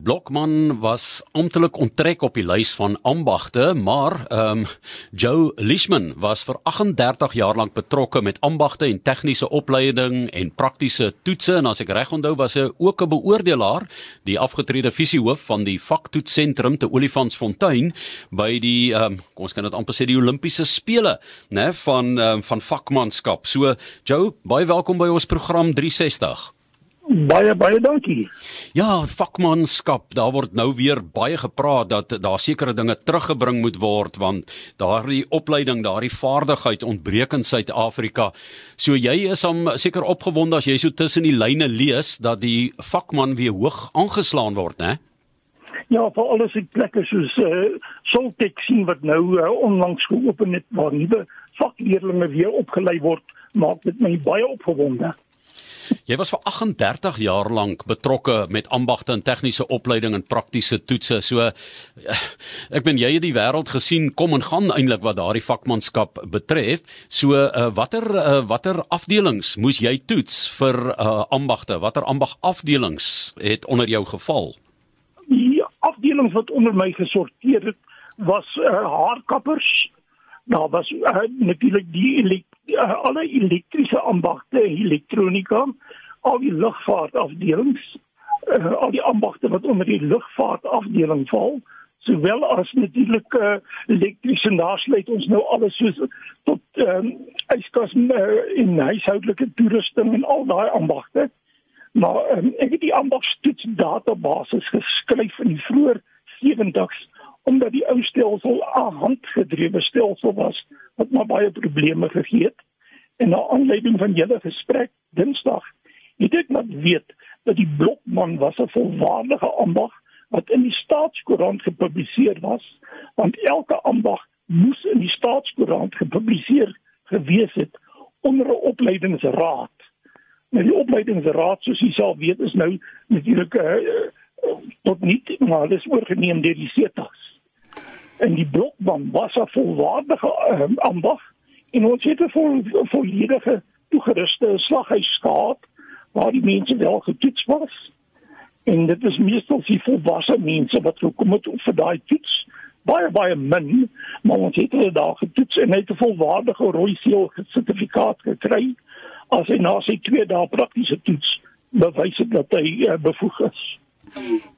Blokman was amptelik onttrek op die lys van ambagte, maar ehm um, Joe Lishman was vir 38 jaar lank betrokke met ambagte en tegniese opleiding en praktiese toetse en as ek reg onthou was hy ook 'n beoordelaar, die afgetrede visiehoof van die vaktoetsentrum te Olifantsfontein by die ehm um, kom ons kan dit amper sê die Olimpiese spele, né, van um, van vakmanskap. So Joe, baie welkom by ons program 360. Baie baie dankie. Ja, vakmanskap, daar word nou weer baie gepraat dat daar sekere dinge teruggebring moet word want daardie opleiding, daardie vaardigheid ontbreek in Suid-Afrika. So jy is hom seker opgewonde as jy so tussen die lyne lees dat die vakman weer hoog aangeslaan word, né? Ja, vir alles ek plekke soos uh, Soltech sien wat nou uh, onlangs geopen het waar nuwe vakleerlinge weer opgelei word, maak dit my baie opgewonde. Jy was vir 38 jaar lank betrokke met ambagte en tegniese opleiding en praktiese toetse. So eh, ek ben jy het die wêreld gesien kom en gaan eintlik wat daardie vakmanskap betref. So uh, watter uh, watter afdelings moes jy toets vir uh, ambagte? Watter ambagafdelings het onder jou geval? Die afdelings wat onder my gesorteer het was uh, haarkappers. Nou was uh, natuurlik die uh, alle elektriese ambagte, elektronika, al die lugvaartafdelings, uh, al die ambagte wat onder die lugvaartafdeling val, sowel as natuurlik uh, elektriese nasluit ons nou alles soos tot ehm um, yskas uh, in huishoudelike toerusting en al daai ambagte. Maar um, ek het die ambagstoets database geskryf in die vroeë 70s omdat die ou stelsel 'n handgedrewe stelsel was wat maar baie probleme gegee het. En na aanleiding van julle gesprek Dinsdag, het ek net weet dat die blokman was 'n volwaardige ambag wat in die staatskoerant gepubliseer was, want elke ambag moes in die staatskoerant gepubliseer gewees het onder 'n opleidingsraad. Nou die opleidingsraad soos jy sal weet is nou natuurlik uh, uh, tot nie maar dis oorgeneem deur die SETAs en die blokman was 'n volwaardige um, ambag en ons het 'n vol, volledige toegeruste slaghuis gehad waar die mense wel getoets was. En dit is meestal die volwasse mense wat gekom het vir daai toets. Baie baie min maar ons het hulle daar getoets en het 'n volwaardige rooi seël sertifikaat gekry. As hy na sy twee dae praktiese toets bewys het dat hy uh, bevoeg is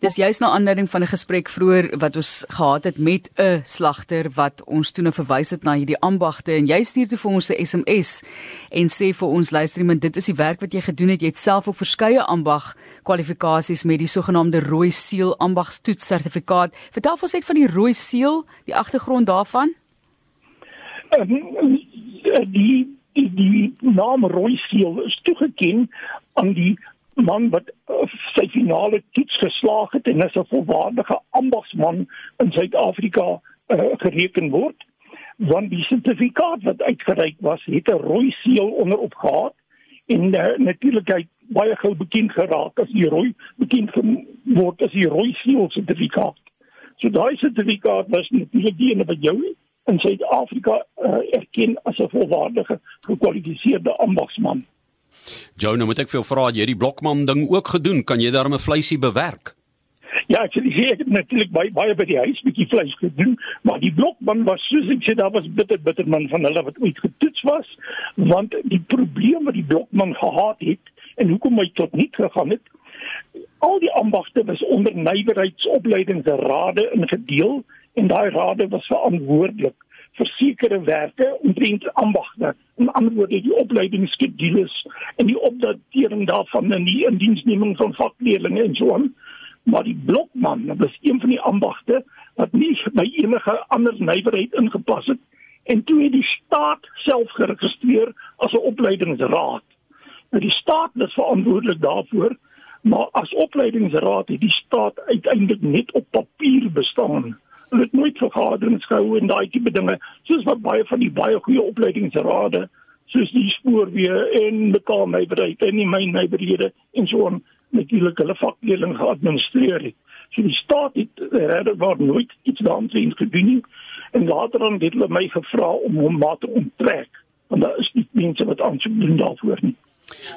Dis juist na aanleiding van 'n gesprek vroeër wat ons gehad het met 'n slagter wat ons toe nou verwys het na hierdie ambagte. En jy stuur toe vir ons 'n SMS en sê vir ons luister iemand dit is die werk wat jy gedoen het. Jy het self ook verskeie ambag kwalifikasies met die sogenaamde rooi seël ambagstoets sertifikaat. Vertel ons net van die rooi seël die agtergrond daarvan. Uh, die die die naam rooi seël is toegeken aan die man wat uh, sy finale toets geslaag het en is 'n volwaardige ambagsman in Suid-Afrika uh, gereken word. Want die sertifikaat wat uitgereik was het 'n rooi seël onderop gehad en uh, natuurlik hy baie gou bekend geraak as die rooi bekend word as die rooi seël sertifikaat. So daai sertifikaat was natuurlik die ene wat jou in Suid-Afrika uh, erken as 'n volwaardige gekwalifiseerde ambagsman Jou nou moet ek vir jou vra, jy het die blokman ding ook gedoen, kan jy daarmee vleisie bewerk? Ja, ek sê ek het natuurlik baie baie by die huis bietjie vleis gedoen, maar die blokman was soos ek sê daar was bitter bitter man van hulle wat ooit getoets was, want die probleem wat die blokman gehad het en hoekom hy tot nie gegaan het, al die ambagte was onder nywerheidsopleidingsrade ingedeel en daai rade was verantwoordelik vir sekere werke omtrent ambagte. En antwoorde die opleidingsskedules en die opdatering daarvan in die indiensneming van vakleerlinge en so aan. Maar die blokman was een van die ambagte wat nie by enige ander nywerheid ingepas het en toe het die staat self geregistreer as 'n opleidingsraad. Nou die staat is verantwoordelik daarvoor maar as opleidingsraad het die staat uiteindelik net op papier bestaan hulle het nooit vergaderings gehou en daai tipe dinge soos wat baie van die baie goeie opleidingsrade soos die spoorweë en metaalnywerheid en die mynnywerhede en so on natuurlik hulle vakdeling geadministreer het. So die staat het regtig waar nooit iets daarin gedoen nie en later dan het hulle my gevra om hom maar te onttrek want daar is nie mense wat aansoek doen daarvoor nie.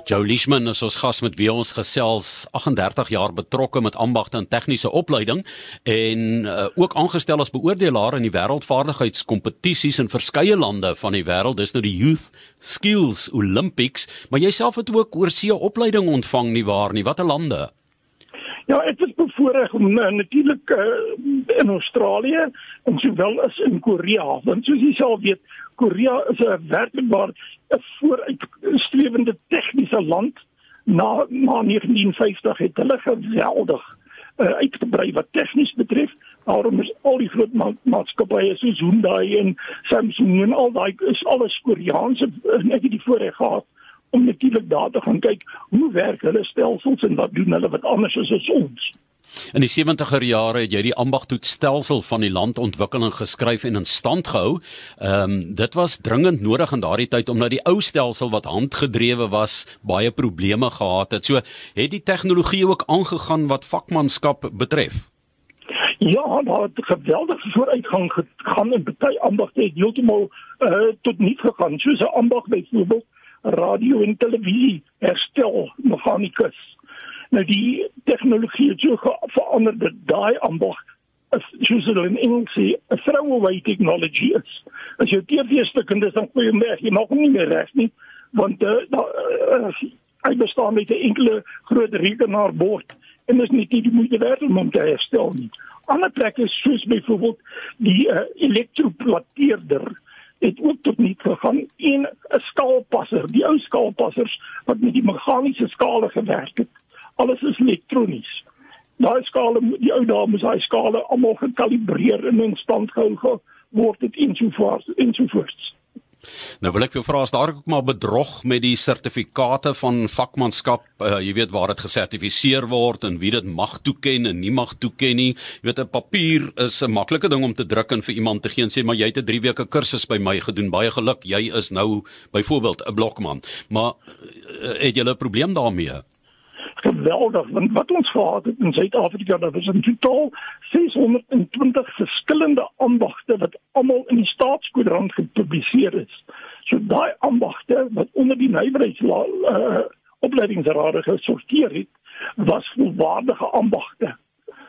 Joe Lishman is ons gas met wie ons gesels 38 jaar betrokke met ambagte en tegniese opleiding en uh, ook aangestel as beoordelaar in die wêreldvaardigheidskompetisies in verskeie lande van die wêreld dis nou die Youth Skills Olympics. Maar jouself het ook oorsee opleiding ontvang nie waar nie? Watter lande? Ja, ek het bevoorreg om uh, natuurlik uh, in Australië en sowel as in Korea, want soos jy sal weet, Korea is 'n werklik waar 'n vooruitstrewende tegniese land. Na na 1950 het hulle geweldig uh, uitgebrei wat tegnies betref. Daarom is al die groot ma maatskappye soos Hyundai en Samsung en al daai is alles Koreaanse en ek het die voorreg gehad om natuurlik daar te gaan kyk hoe werk hulle stelsels en wat doen hulle wat anders is as ons. In die 70er jare het jy die ambagtoetsstelsel van die land ontwikkel en geskryf en in stand gehou. Ehm um, dit was dringend nodig in daardie tyd omdat die ou stelsel wat handgedrewe was baie probleme gehad het. So het die tegnologie ook aangegaan wat vakmanskap betref. Ja, daar het geweldig vooruitgang gegaan en baie ambagte het heeltemal uh, tot nie gegaan. Soos 'n ambag byvoorbeeld radio en televisie herstel meganikus. Nou die tegnologie het so verander dat daai ambag is soos hulle in Engels sê 'n throwaway technology is. As jy TV stuk en dis dan gooi hom weg, jy maak hom nie meer reg nie, want uh, da, uh, hy bestaan met 'n enkele groot rekenaarbord en is nie die moeite werd om hom te herstel nie. Ander plekke soos byvoorbeeld die uh, elektroplateerder het ook tot nie gegaan en 'n skaalpasser, die ou skaalpassers wat met die meganiese skale gewerk het. Alles is elektronies. Daai skale, die ou dames, daai skale almal gekalibreer en in stand gehou word dit ensovoorts ensovoorts. Nou wil ek vir vra as daar ook maar bedrog met die sertifikate van vakmanskap, uh, jy weet waar dit gesertifiseer word en wie dit mag toeken en nie mag toeken nie. Jy weet 'n papier is 'n maklike ding om te druk en vir iemand te gee en sê maar jy het 'n 3 weke kursus by my gedoen. Baie geluk, jy is nou byvoorbeeld 'n blokman. Maar uh, het jy 'n probleem daarmee? Geweldig want wat ons gehad het in Suid-Afrika dat was in totaal 620 verskillende ambagte wat almal in die staatskoerant gepubliseer is. So daai ambagte wat onder die nywerheids uh, opleidingsrade gesorteer het, was volwaardige ambagte.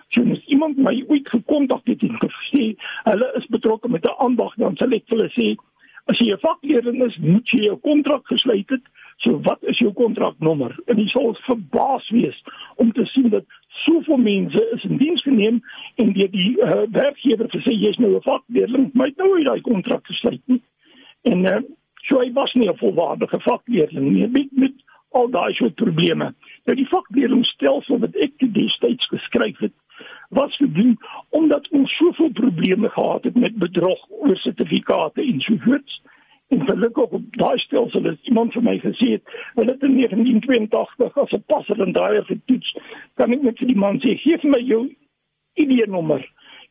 So as iemand my ooit gekontak het en gesê hulle is betrokke met 'n ambag dan sal ek hulle sê as jy 'n vakleerling is, moet jy 'n kontrak gesluit het So wat is jou kontraknommer? En jy sal verbaas wees om te sien dat soveel mense is in diens geneem en deur die uh, werkgewer gesê jy's nou 'n vakleerling, maar jy nou nie daai kontrak gesluit nie. En uh, so hy was nie 'n volwaardige vakleerling nie met met al daai soort probleme. Nou die vakleerlingstelsel wat ek destyds geskryf het was gedoen omdat ons soveel probleme gehad het met bedrog oor sertifikate en so voort. En gelukkig op daai stelsel het iemand vir my gesê hulle het in 1982 as 'n passer en daai getoets, kan ek net vir die man sê, gee vir my jou ID-nommer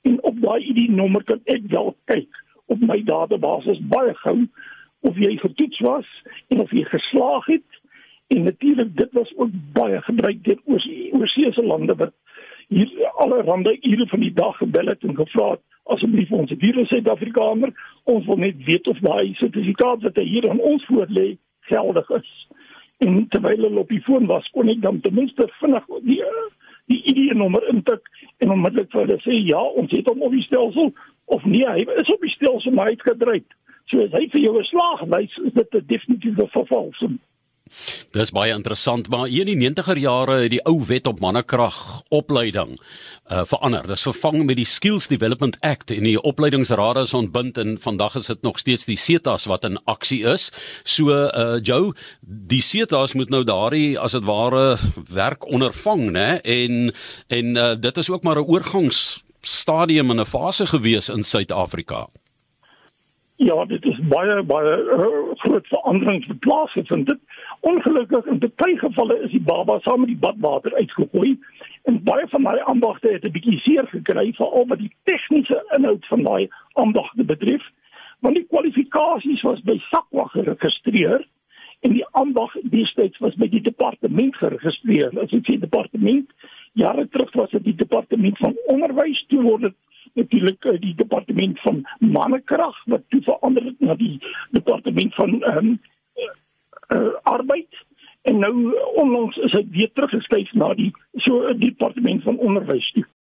en op daai ID-nommer kan ek wel kyk op my database baie gou of jy getoets was en of jy geslaag het. En natuurlik dit was ook baie gebruik deur oorseese lande wat hier alle rande ure van die dag gebel het en gevra het asseblief ons virus Suid-Afrikaner ons wil net weet of daai sertifikaat wat hier aan ons voor lê geldig is. En terwyl hulle op die foon was kon ek dan ten minste vinnig die die ID-nommer intik en onmiddellik vir hulle sê ja ons het hom op die stelsel of nee hy is op die stelsel maar hy het gedryf so as hy vir jou 'n slag wys is dit 'n definitiewe vervalsing Dis baie interessant, maar hier in die 90er jare het die ou wet op mannekrag opleiding uh verander. Dis vervang met die Skills Development Act en die opleidingsrade is ontbind en vandag is dit nog steeds die SETAs wat in aksie is. So uh Joe, die SETAs moet nou daardie as dit ware werk ondervang, né? En en uh dit is ook maar 'n oorgangsstadium en 'n fase gewees in Suid-Afrika. Ja, dit is baie baie uh, groot veranderings plaasgevind. Dit ongelukkig in baie gevalle is die baba saam met die badwater uitgegooi en baie van daai ambagte het 'n bietjie seer gekry veral wat die tegniese inhoud van daai ambagte betref. Want die kwalifikasies was by SAQA geregistreer en die ambag destyds was by die departement geregistreer. As ek sê departement, jare terug was dit die departement van onderwys toe word dit natuurlik uh, die departement van mannekrag wat toe verander het na die departement van ehm um, uh, arbeid en nou onlangs is hy weer teruggeskuif na die so departement van onderwys toe.